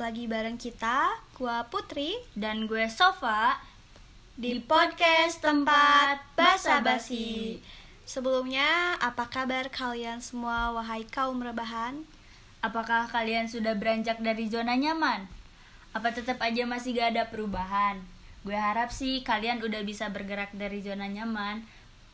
lagi bareng kita, gua Putri dan gue Sofa di podcast tempat basa-basi. Sebelumnya, apa kabar kalian semua wahai kaum rebahan? Apakah kalian sudah beranjak dari zona nyaman? Apa tetap aja masih gak ada perubahan? Gue harap sih kalian udah bisa bergerak dari zona nyaman.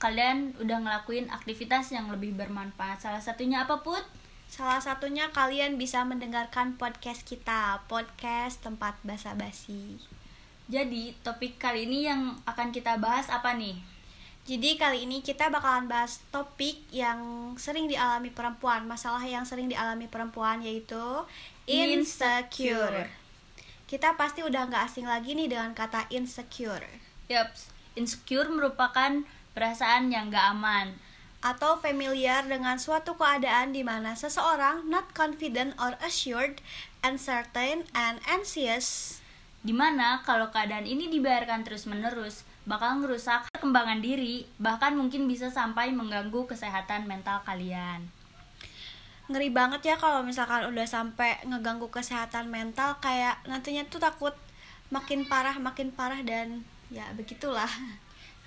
Kalian udah ngelakuin aktivitas yang lebih bermanfaat. Salah satunya apa, Put? Salah satunya kalian bisa mendengarkan podcast kita, podcast tempat basa-basi. Jadi, topik kali ini yang akan kita bahas apa nih? Jadi kali ini kita bakalan bahas topik yang sering dialami perempuan, masalah yang sering dialami perempuan yaitu insecure. Kita pasti udah nggak asing lagi nih dengan kata insecure. Yups, insecure merupakan perasaan yang gak aman, atau familiar dengan suatu keadaan di mana seseorang not confident or assured, uncertain, and anxious. Di mana kalau keadaan ini dibiarkan terus-menerus, bakal ngerusak perkembangan diri, bahkan mungkin bisa sampai mengganggu kesehatan mental kalian. Ngeri banget ya kalau misalkan udah sampai ngeganggu kesehatan mental, kayak nantinya tuh takut makin parah, makin parah, dan ya begitulah.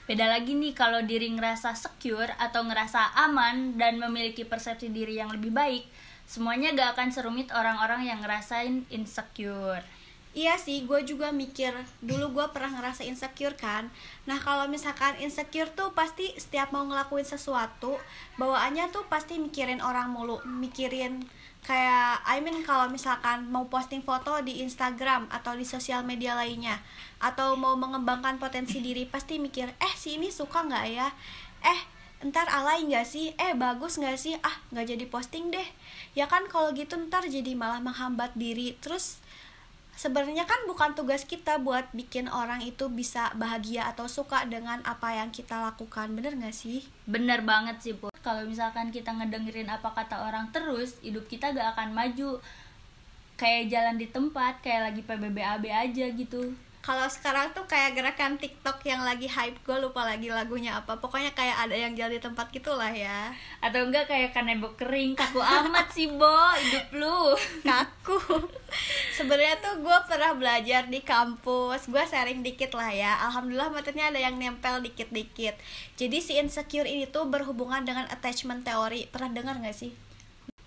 Beda lagi nih kalau diri ngerasa secure atau ngerasa aman dan memiliki persepsi diri yang lebih baik, semuanya gak akan serumit orang-orang yang ngerasain insecure. Iya sih, gue juga mikir dulu gue pernah ngerasa insecure kan. Nah kalau misalkan insecure tuh pasti setiap mau ngelakuin sesuatu, bawaannya tuh pasti mikirin orang mulu, mikirin kayak I mean kalau misalkan mau posting foto di Instagram atau di sosial media lainnya atau mau mengembangkan potensi diri pasti mikir eh si ini suka nggak ya? Eh ntar alay nggak sih? Eh bagus nggak sih? Ah nggak jadi posting deh. Ya kan kalau gitu ntar jadi malah menghambat diri. Terus sebenarnya kan bukan tugas kita buat bikin orang itu bisa bahagia atau suka dengan apa yang kita lakukan. Bener gak sih? Bener banget sih put. Kalau misalkan kita ngedengerin apa kata orang terus hidup kita gak akan maju. Kayak jalan di tempat kayak lagi PBBAB aja gitu kalau sekarang tuh kayak gerakan TikTok yang lagi hype gue lupa lagi lagunya apa. Pokoknya kayak ada yang jalan di tempat gitulah ya. Atau enggak kayak kanebo kering kaku amat sih bo hidup lu. Kaku. Sebenarnya tuh gue pernah belajar di kampus. Gue sharing dikit lah ya. Alhamdulillah materinya ada yang nempel dikit-dikit. Jadi si insecure ini tuh berhubungan dengan attachment teori. Pernah dengar nggak sih?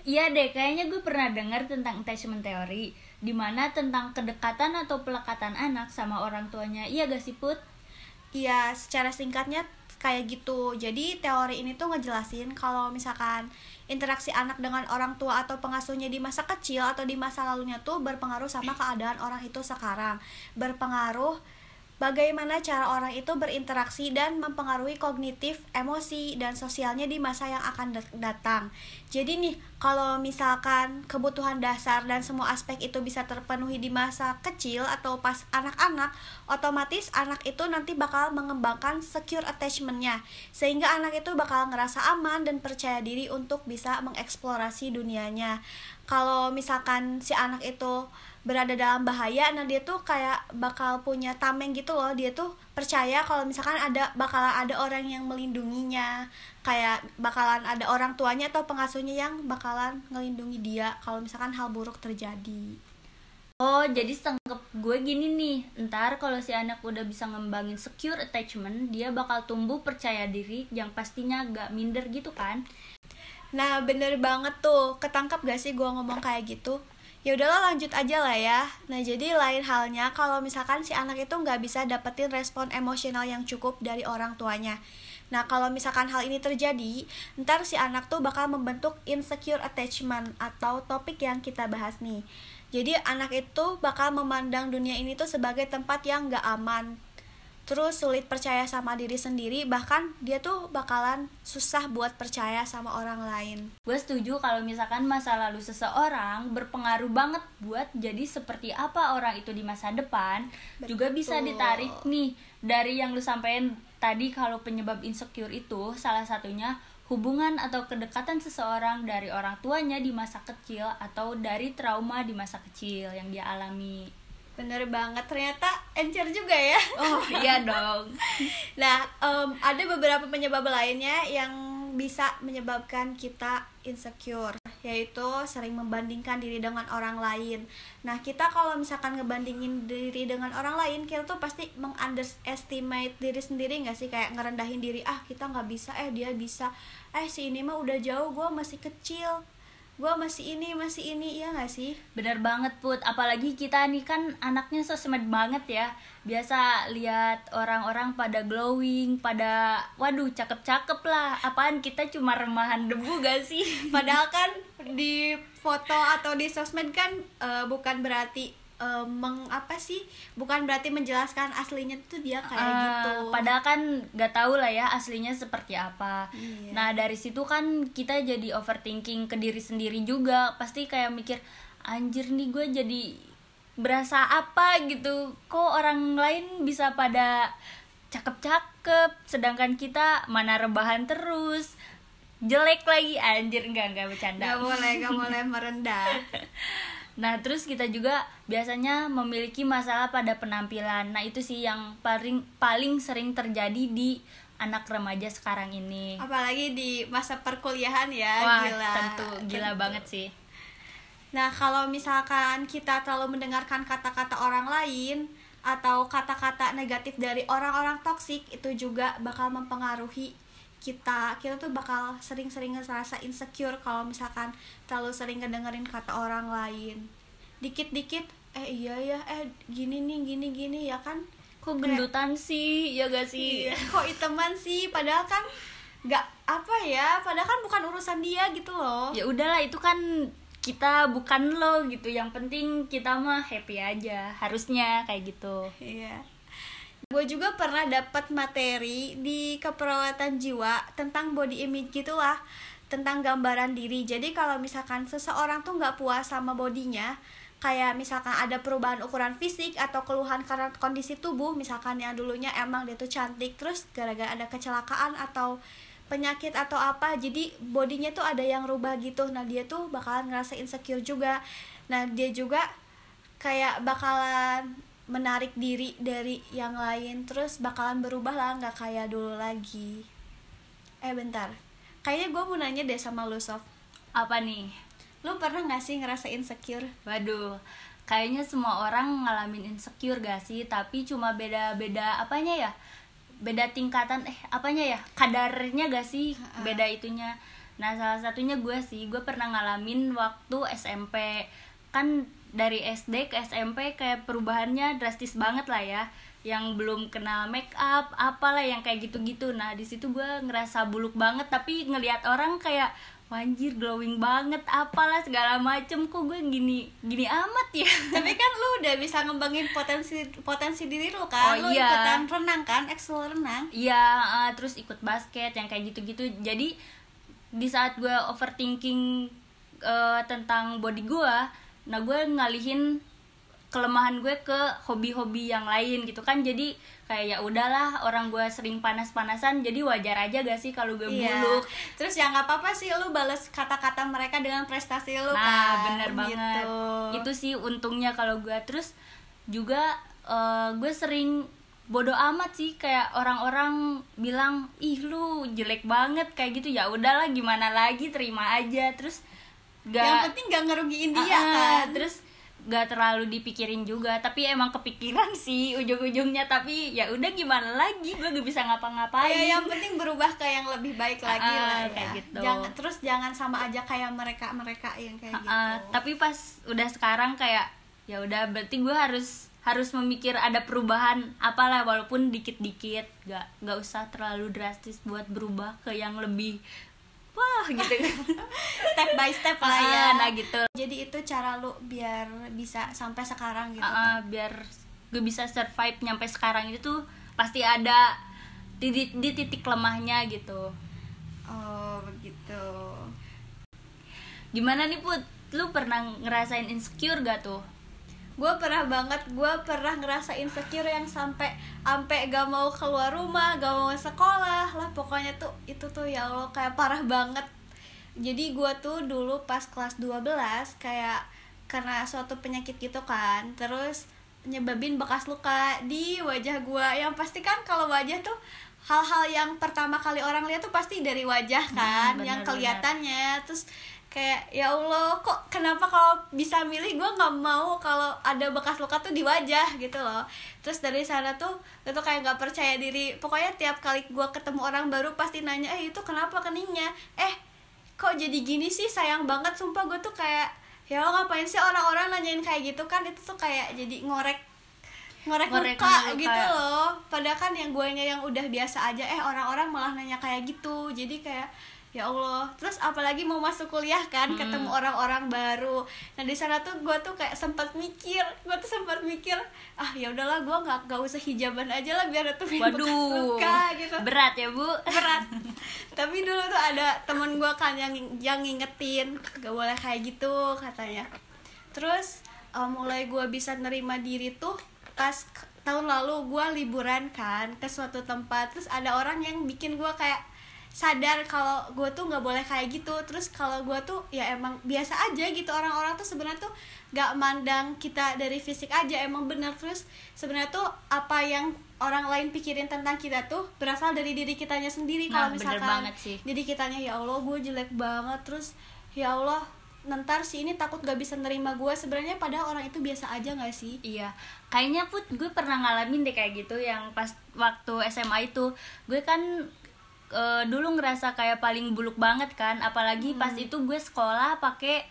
Iya deh, kayaknya gue pernah dengar tentang attachment teori di mana tentang kedekatan atau pelekatan anak sama orang tuanya. Iya gak sih Put? Iya secara singkatnya kayak gitu. Jadi teori ini tuh ngejelasin kalau misalkan interaksi anak dengan orang tua atau pengasuhnya di masa kecil atau di masa lalunya tuh berpengaruh sama keadaan orang itu sekarang. Berpengaruh bagaimana cara orang itu berinteraksi dan mempengaruhi kognitif, emosi, dan sosialnya di masa yang akan datang. Jadi nih, kalau misalkan kebutuhan dasar dan semua aspek itu bisa terpenuhi di masa kecil atau pas anak-anak, otomatis anak itu nanti bakal mengembangkan secure attachmentnya, sehingga anak itu bakal ngerasa aman dan percaya diri untuk bisa mengeksplorasi dunianya. Kalau misalkan si anak itu berada dalam bahaya nah dia tuh kayak bakal punya tameng gitu loh. Dia tuh percaya kalau misalkan ada bakalan ada orang yang melindunginya. Kayak bakalan ada orang tuanya atau pengasuhnya yang bakalan ngelindungi dia kalau misalkan hal buruk terjadi. Oh, jadi setengah gue gini nih, ntar kalau si anak udah bisa ngembangin secure attachment, dia bakal tumbuh percaya diri yang pastinya gak minder gitu kan? Nah, bener banget tuh, ketangkap gak sih gue ngomong kayak gitu? Ya udahlah lanjut aja lah ya. Nah jadi lain halnya kalau misalkan si anak itu nggak bisa dapetin respon emosional yang cukup dari orang tuanya. Nah, kalau misalkan hal ini terjadi, ntar si anak tuh bakal membentuk insecure attachment atau topik yang kita bahas nih. Jadi, anak itu bakal memandang dunia ini tuh sebagai tempat yang gak aman, terus sulit percaya sama diri sendiri bahkan dia tuh bakalan susah buat percaya sama orang lain gue setuju kalau misalkan masa lalu seseorang berpengaruh banget buat jadi seperti apa orang itu di masa depan Betul. juga bisa ditarik nih dari yang lu sampein tadi kalau penyebab insecure itu salah satunya hubungan atau kedekatan seseorang dari orang tuanya di masa kecil atau dari trauma di masa kecil yang dia alami Bener banget, ternyata encer juga ya. Oh iya dong. Nah, um, ada beberapa penyebab lainnya yang bisa menyebabkan kita insecure yaitu sering membandingkan diri dengan orang lain. Nah, kita kalau misalkan ngebandingin diri dengan orang lain, kita tuh pasti mengunderestimate diri sendiri nggak sih? Kayak ngerendahin diri, ah kita nggak bisa, eh dia bisa, eh si ini mah udah jauh, gue masih kecil, gue masih ini masih ini ya nggak sih? Bener banget put. Apalagi kita nih kan anaknya sosmed banget ya. Biasa lihat orang-orang pada glowing pada waduh cakep-cakep lah. Apaan kita cuma remahan debu gak sih? Padahal kan di foto atau di sosmed kan uh, bukan berarti uh, meng apa sih bukan berarti menjelaskan aslinya tuh dia kayak uh, gitu. padahal kan gak tahu lah ya aslinya seperti apa. Iya. nah dari situ kan kita jadi overthinking ke diri sendiri juga. Pasti kayak mikir anjir nih gue jadi berasa apa gitu. Kok orang lain bisa pada cakep-cakep sedangkan kita mana rebahan terus. Jelek lagi. Anjir enggak enggak bercanda. Nggak boleh nggak boleh merendah Nah, terus kita juga biasanya memiliki masalah pada penampilan. Nah, itu sih yang paling paling sering terjadi di anak remaja sekarang ini. Apalagi di masa perkuliahan ya, Wah, gila. tentu gila tentu. banget sih. Nah, kalau misalkan kita terlalu mendengarkan kata-kata orang lain atau kata-kata negatif dari orang-orang toksik itu juga bakal mempengaruhi kita kita tuh bakal sering-sering ngerasa insecure kalau misalkan terlalu sering ngedengerin kata orang lain. Dikit-dikit eh iya ya eh gini nih gini gini ya kan? Kok gendutan Kayak, sih? Ya gak sih? Iya, kok iteman sih? Padahal kan nggak apa ya padahal kan bukan urusan dia gitu loh. Ya udahlah itu kan kita bukan lo gitu. Yang penting kita mah happy aja harusnya kayak gitu. Iya gue juga pernah dapat materi di keperawatan jiwa tentang body image gitulah tentang gambaran diri. Jadi kalau misalkan seseorang tuh nggak puas sama bodinya kayak misalkan ada perubahan ukuran fisik atau keluhan karena kondisi tubuh misalkan yang dulunya emang dia tuh cantik terus gara-gara ada kecelakaan atau penyakit atau apa jadi bodinya tuh ada yang rubah gitu. Nah dia tuh bakalan ngerasa insecure juga. Nah dia juga kayak bakalan menarik diri dari yang lain terus bakalan berubah lah nggak kayak dulu lagi. Eh bentar. Kayaknya gue mau nanya deh sama lu Sof. Apa nih? Lu pernah nggak sih ngerasa insecure? Waduh kayaknya semua orang ngalamin insecure gak sih? Tapi cuma beda-beda apanya ya? Beda tingkatan eh apanya ya? Kadarnya gak sih? Beda itunya. Nah salah satunya gue sih. Gue pernah ngalamin waktu SMP kan dari SD ke SMP kayak perubahannya drastis banget lah ya. Yang belum kenal make up apalah yang kayak gitu-gitu. Nah di situ gue ngerasa buluk banget tapi ngelihat orang kayak wanjir glowing banget apalah segala macem kok gue gini gini amat ya? Tapi kan lu udah bisa ngembangin potensi potensi diri lu kan? Oh, lu iya. ikutan renang kan? Excel renang? Iya uh, terus ikut basket yang kayak gitu-gitu. Jadi di saat gue overthinking uh, tentang body gue nah gue ngalihin kelemahan gue ke hobi-hobi yang lain gitu kan jadi kayak ya udahlah orang gue sering panas-panasan jadi wajar aja gak sih kalau gue iya. buluk terus ya nggak apa-apa sih lu balas kata-kata mereka dengan prestasi lu nah kan? bener banget gitu. itu sih untungnya kalau gue terus juga uh, gue sering bodoh amat sih kayak orang-orang bilang ih lu jelek banget kayak gitu ya udahlah gimana lagi terima aja terus gak yang penting gak ngerugiin dia uh, kan? terus gak terlalu dipikirin juga tapi emang kepikiran sih ujung-ujungnya tapi ya udah gimana lagi gue gak bisa ngapa-ngapain. Ya yang penting berubah ke yang lebih baik lagi uh, lah ya. kayak gitu. Jangan terus jangan sama aja kayak mereka mereka yang kayak uh, gitu. tapi pas udah sekarang kayak ya udah berarti gue harus harus memikir ada perubahan apalah walaupun dikit-dikit. Gak gak usah terlalu drastis buat berubah ke yang lebih wah gitu. Step by step lah ya nah gitu. Jadi itu cara lu biar bisa sampai sekarang gitu uh, biar gue bisa survive nyampe sekarang itu tuh pasti ada di, di, di titik lemahnya gitu. Oh begitu. Gimana nih put? Lu pernah ngerasain insecure gak tuh gue pernah banget gue pernah ngerasa insecure yang sampai sampai gak mau keluar rumah gak mau sekolah lah pokoknya tuh itu tuh ya allah kayak parah banget. Jadi gue tuh dulu pas kelas 12 kayak karena suatu penyakit gitu kan terus nyebabin bekas luka di wajah gue yang pasti kan kalau wajah tuh hal-hal yang pertama kali orang lihat tuh pasti dari wajah kan Hmm, yang benar, kelihatannya. Terus kayak ya Allah kok kenapa kalau bisa milih gue nggak mau kalau ada bekas luka tuh di wajah gitu loh. Terus dari sana tuh itu kayak nggak percaya diri. Pokoknya tiap kali gue ketemu orang baru pasti nanya eh itu kenapa keningnya? Eh kok jadi gini sih? Sayang banget sumpah gue tuh kayak ya Allah, ngapain sih orang-orang nanyain kayak gitu kan? Itu tuh kayak jadi ngorek ngorek, Ngorek luka, luka. gitu loh. Padahal kan yang gue yang udah biasa aja eh orang-orang malah nanya kayak gitu. Jadi kayak ya Allah. Terus apalagi mau masuk kuliah kan Hmm. ketemu orang-orang baru. Nah di sana tuh gue tuh kayak sempat mikir gue tuh sempat mikir ah ya udahlah gue nggak nggak usah hijaban aja lah biar itu bekas luka gitu. Berat ya bu? Berat. Tapi dulu tuh ada temen gue kan yang yang ngingetin gak boleh kayak gitu katanya. Terus eh, mulai gue bisa nerima diri tuh pas tahun lalu gue liburan kan ke suatu tempat. Terus ada orang yang bikin gue kayak sadar kalau gue tuh nggak boleh kayak gitu. Terus kalau gue tuh ya emang biasa aja gitu. Orang-orang tuh sebenarnya tuh nggak mandang kita dari fisik aja emang bener. Terus sebenarnya tuh apa yang orang lain pikirin tentang kita tuh berasal dari diri kitanya sendiri. Nah, kalau misalkan sih. diri kitanya ya Allah gue jelek banget. Terus ya Allah nentar si ini takut gak bisa nerima gue sebenarnya padahal orang itu biasa aja nggak sih? Iya, kayaknya put gue pernah ngalamin deh kayak gitu yang pas waktu SMA itu. Gue kan eh, dulu ngerasa kayak paling buluk banget kan, apalagi pas itu gue sekolah pakai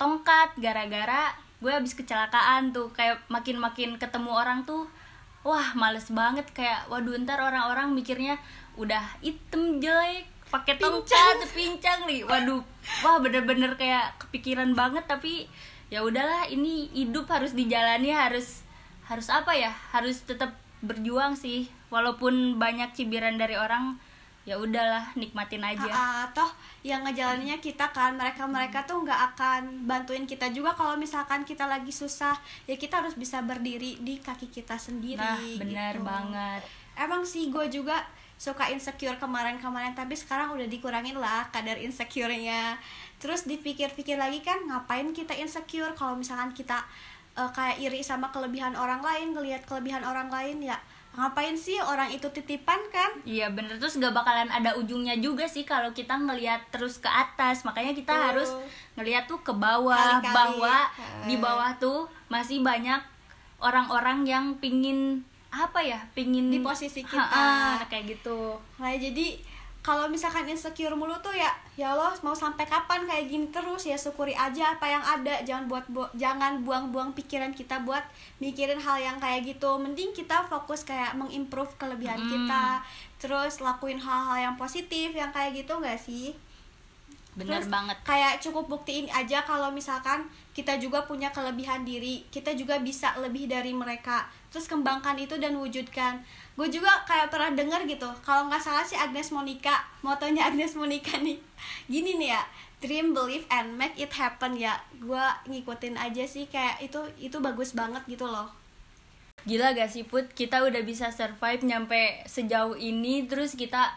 tongkat gara-gara gue habis kecelakaan tuh kayak makin-makin ketemu orang tuh wah males banget kayak waduh ntar orang-orang mikirnya udah item jelek pakai tongkat pincang nih waduh wah bener-bener kayak kepikiran banget tapi ya udahlah ini hidup harus dijalani harus harus apa ya harus tetap berjuang sih walaupun banyak cibiran dari orang ya udahlah nikmatin aja. Ah, toh yang ngejalaninnya kita kan mereka mereka tuh nggak akan bantuin kita juga kalau misalkan kita lagi susah. Ya kita harus bisa berdiri di kaki kita sendiri nah benar gitu. banget. Emang sih gue juga suka insecure kemarin-kemarin tapi sekarang udah dikurangin lah kadar insecure-nya. Terus dipikir-pikir lagi kan ngapain kita insecure? Kalau misalkan kita eh, kayak iri sama kelebihan orang lain ngelihat kelebihan orang lain ya ngapain sih orang itu titipan kan Iya bener terus gak bakalan ada ujungnya juga sih kalau kita ngelihat terus ke atas makanya kita Betul. harus ngelihat tuh ke bawah Kali-kali. bahwa Ha. di bawah tuh masih banyak orang-orang yang pingin apa ya pingin Di posisi kita. Ha-ha, kayak gitu Nah jadi kalau misalkan insecure mulu tuh ya ya Allah mau sampai kapan kayak gini terus? Ya syukuri aja apa yang ada. Jangan buat bu- jangan buang-buang pikiran kita buat mikirin hal yang kayak gitu. Mending kita fokus kayak mengimprove kelebihan Mm. kita. Terus lakuin hal-hal yang positif yang kayak gitu nggak sih? Bener Terus banget. kayak cukup buktiin aja kalau misalkan kita juga punya kelebihan diri. Kita juga bisa lebih dari mereka. Terus kembangkan itu dan wujudkan gue juga kayak pernah denger gitu kalau nggak salah sih Agnes Monica motonya Agnes Monica nih. Gini nih ya dream believe and make it happen ya. Gue ngikutin aja sih kayak itu itu bagus banget gitu loh. Gila gak sih Put, kita udah bisa survive nyampe sejauh ini Terus kita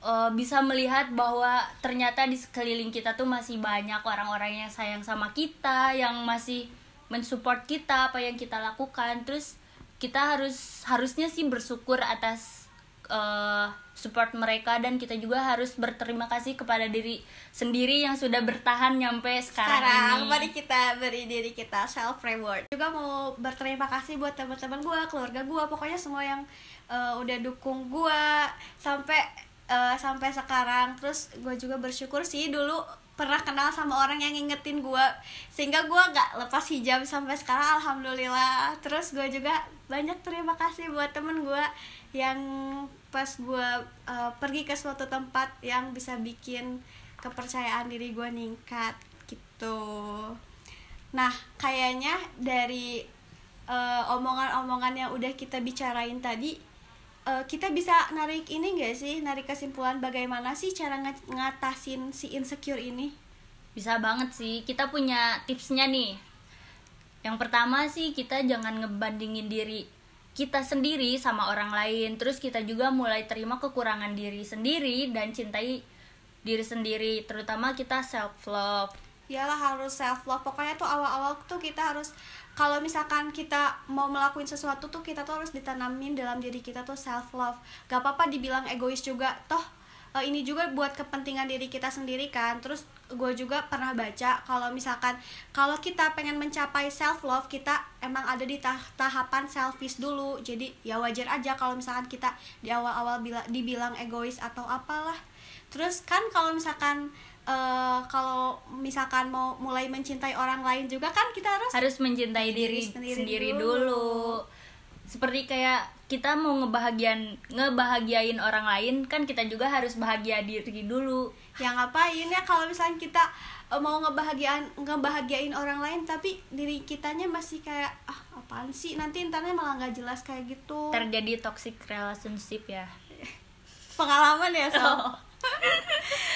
eh, bisa melihat bahwa ternyata di sekeliling kita tuh masih banyak orang-orang yang sayang sama kita Yang masih mensupport kita apa yang kita lakukan. Terus kita harus harusnya sih bersyukur atas eh, support mereka Dan kita juga harus berterima kasih kepada diri sendiri yang sudah bertahan nyampe sekarang, sekarang ini. mari kita beri diri kita self reward. Juga mau berterima kasih buat teman-teman gue keluarga gue pokoknya semua yang eh, udah dukung gue sampai eh, sampai sekarang. Terus gue juga bersyukur sih dulu pernah kenal sama orang yang ngingetin gue sehingga gue gak lepas hijab sampai sekarang alhamdulillah. Terus gue juga banyak terima kasih buat temen gue yang pas gue eh, pergi ke suatu tempat yang bisa bikin kepercayaan diri gue ningkat gitu. Nah kayaknya dari eh, omongan-omongan yang udah kita bicarain tadi eh, kita bisa narik ini gak sih narik kesimpulan bagaimana sih cara nge- ngatasin si insecure ini Bisa banget sih. Kita punya tipsnya nih. Yang pertama sih kita jangan ngebandingin diri kita sendiri sama orang lain. Terus kita juga mulai terima kekurangan diri sendiri dan cintai diri sendiri. Terutama kita self love. Iyalah harus self love pokoknya tuh awal-awal tuh kita harus kalau misalkan kita mau melakukan sesuatu tuh kita tuh harus ditanamin dalam diri kita tuh self love gak apa-apa dibilang egois juga. Toh uh, ini juga buat kepentingan diri kita sendiri kan. Terus gue juga pernah baca kalau misalkan kalau kita pengen mencapai self love kita emang ada di tah tahapan selfish dulu. Jadi ya wajar aja kalau misalkan kita di awal-awal bila dibilang egois atau apalah. Terus kan kalau misalkan uh, kalau misalkan mau mulai mencintai orang lain juga kan kita harus harus mencintai diri, diri sendiri, sendiri dulu. dulu. Seperti kayak kita mau ngebahagian ngebahagiain orang lain kan kita juga harus bahagia diri dulu. Ya ngapain ya kalau misalnya kita uh, mau ngebahagiain ngebahagiain orang lain tapi diri kitanya masih kayak ah apaan sih? Nanti intannya malah nggak jelas kayak gitu. Terjadi toxic relationship ya. Pengalaman ya so oh.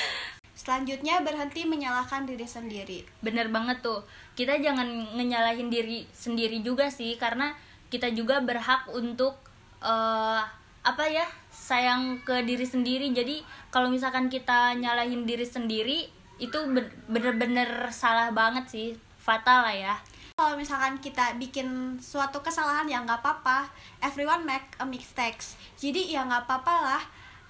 selanjutnya berhenti menyalahkan diri sendiri. Bener banget tuh. Kita jangan ngenyalahin diri sendiri juga sih karena kita juga berhak untuk uh, apa ya sayang ke diri sendiri. Jadi kalau misalkan kita nyalahin diri sendiri itu bener-bener salah banget sih. Fatal lah ya. Kalau misalkan kita bikin suatu kesalahan ya nggak apa-apa. Everyone make a mistakes jadi ya nggak apa-apa lah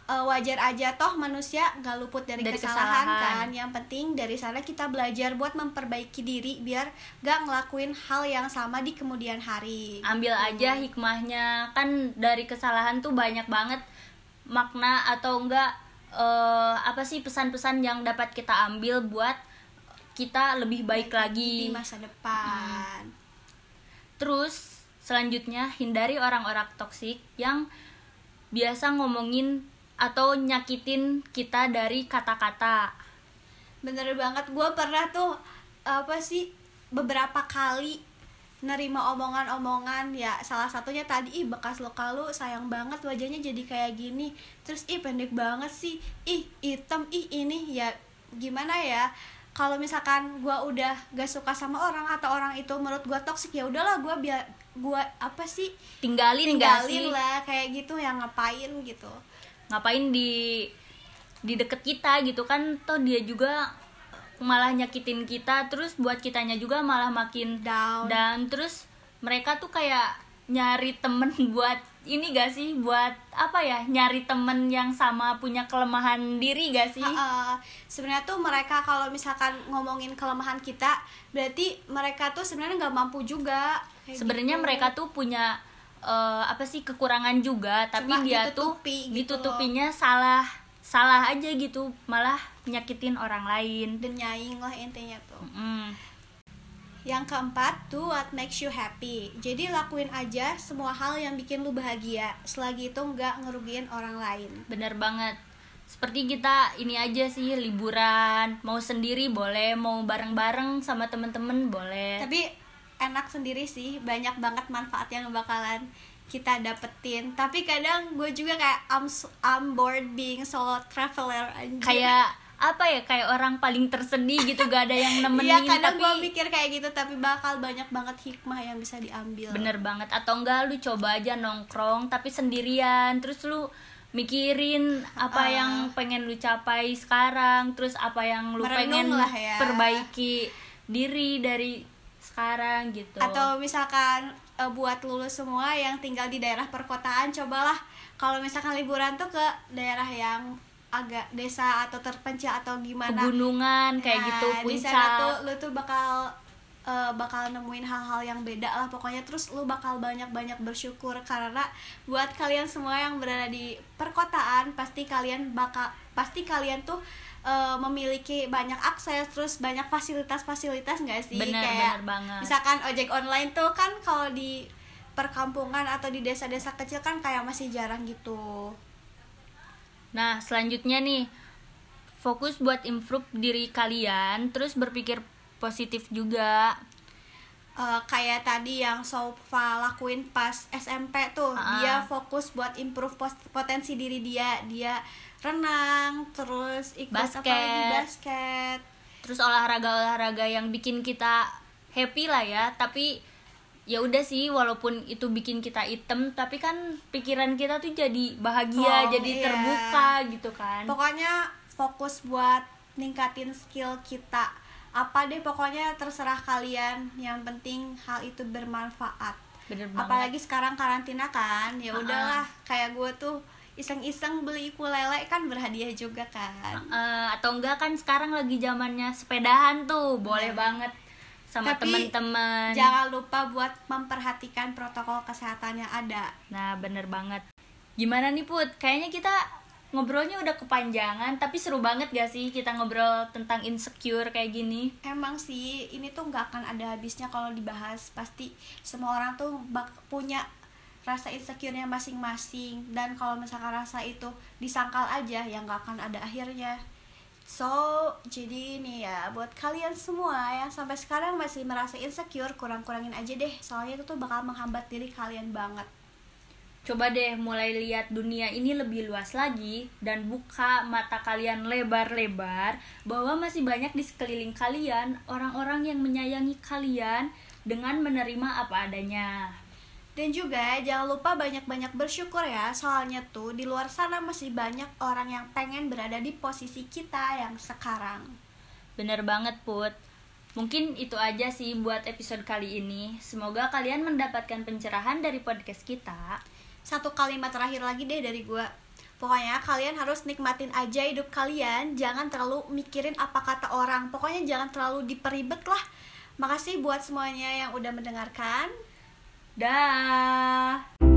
uh, wajar aja toh manusia nggak luput dari, dari kesalahan, kesalahan. kan. Yang penting dari sana kita belajar buat memperbaiki diri biar gak ngelakuin hal yang sama di kemudian hari. Ambil gitu. aja hikmahnya. Kan dari kesalahan tuh banyak banget makna atau enggak uh, apa sih pesan-pesan yang dapat kita ambil buat kita lebih baik, baik lagi. di masa depan. Hmm. terus selanjutnya hindari orang-orang toksik yang biasa ngomongin atau nyakitin kita dari kata-kata. Bener banget gue pernah tuh apa sih beberapa kali nerima omongan-omongan ya salah satunya tadi ih bekas luka lu sayang banget wajahnya jadi kayak gini. Terus ih pendek banget sih. Ih hitam ih ini. Ya gimana ya kalau misalkan gue udah gak suka sama orang atau orang itu menurut gue toksik ya udahlah gue biar gue apa sih tinggalin tinggalin lah kayak gitu yang ngapain gitu ngapain di di deket kita gitu kan toh dia juga malah nyakitin kita terus buat kitanya juga malah makin down dan terus mereka tuh kayak nyari temen buat ini gak sih buat apa ya nyari temen yang sama punya kelemahan diri gak sih? Uh, sebenarnya tuh mereka kalau misalkan ngomongin kelemahan kita berarti mereka tuh sebenarnya nggak mampu juga. Sebenarnya gitu. mereka tuh punya uh, apa sih kekurangan juga tapi Cuma dia ditutupi, tuh gitu ditutupinya loh. salah salah aja gitu malah nyakitin orang lain. Dan nyaing lah intinya tuh. Mm. yang keempat tuh what makes you happy. Jadi lakuin aja semua hal yang bikin lu bahagia. Selagi itu nggak ngerugiin orang lain. Bener banget. Seperti kita ini aja sih liburan. Mau sendiri boleh mau bareng-bareng sama temen-temen boleh. Tapi enak sendiri sih banyak banget manfaat yang bakalan kita dapetin. Tapi kadang gue juga kayak I'm, I'm bored being solo traveler anjir. kayak apa ya kayak orang paling tersedih gitu gak ada yang nemenin Iya kadang tapi... gue mikir kayak gitu tapi bakal banyak banget hikmah yang bisa diambil. Bener banget. Atau enggak lu coba aja nongkrong tapi sendirian. Terus lu mikirin apa uh, yang pengen lu capai sekarang. Terus apa yang lu pengen lah ya. perbaiki diri dari sekarang gitu. Atau misalkan uh, buat lulus semua yang tinggal di daerah perkotaan cobalah kalau misalkan liburan tuh ke daerah yang agak desa atau terpencil atau gimana. Pegunungan kayak nah, gitu puncak di sana tuh lu tuh bakal uh, bakal nemuin hal-hal yang beda lah pokoknya. Terus lu bakal banyak-banyak bersyukur karena buat kalian semua yang berada di perkotaan pasti kalian bakal pasti kalian tuh uh, memiliki banyak akses terus banyak fasilitas-fasilitas nggak sih? Bener, kayak bener banget. misalkan ojek online tuh kan kalau di perkampungan atau di desa-desa kecil kan kayak masih jarang gitu. Nah selanjutnya nih fokus buat improve diri kalian terus berpikir positif juga. Uh, kayak tadi yang Sofa lakuin pas SMP tuh uh -uh. dia fokus buat improve potensi diri dia. Dia renang terus ikut basket. apa lagi? Basket. Terus olahraga-olahraga yang bikin kita happy lah ya. Tapi ya udah sih walaupun itu bikin kita item tapi kan pikiran kita tuh jadi bahagia oh, jadi iya. terbuka gitu kan. Pokoknya fokus buat ningkatin skill kita apa deh pokoknya terserah kalian. Yang penting hal itu bermanfaat. Bener banget. Apalagi sekarang karantina kan ya udahlah. Kayak gue tuh iseng-iseng beli ukulele kan berhadiah juga kan. Eh, atau enggak kan sekarang lagi zamannya sepedahan tuh. Boleh Nah. banget sama Tapi teman-teman jangan lupa buat memperhatikan protokol kesehatan yang ada. Nah bener banget. Gimana nih put? Kayaknya kita ngobrolnya udah kepanjangan tapi seru banget gak sih kita ngobrol tentang insecure kayak gini? Emang sih ini tuh nggak akan ada habisnya kalau dibahas. Pasti semua orang tuh bak- punya rasa insecure-nya masing-masing. Dan kalau misalkan rasa itu disangkal aja ya nggak akan ada akhirnya. So jadi ini ya buat kalian semua yang sampai sekarang masih merasa insecure kurang-kurangin aja deh. Soalnya itu tuh bakal menghambat diri kalian banget Coba deh mulai lihat dunia ini lebih luas lagi dan buka mata kalian lebar-lebar bahwa masih banyak di sekeliling kalian orang-orang yang menyayangi kalian dengan menerima apa adanya. Dan juga jangan lupa banyak-banyak bersyukur ya Soalnya tuh di luar sana masih banyak orang yang pengen berada di posisi kita yang sekarang Bener banget Put. Mungkin itu aja sih buat episode kali ini. Semoga kalian mendapatkan pencerahan dari podcast kita. Satu kalimat terakhir lagi deh dari gue Pokoknya kalian harus nikmatin aja hidup kalian Jangan terlalu mikirin apa kata orang. Pokoknya jangan terlalu diperibet lah. Makasih buat semuanya yang udah mendengarkan. Dah.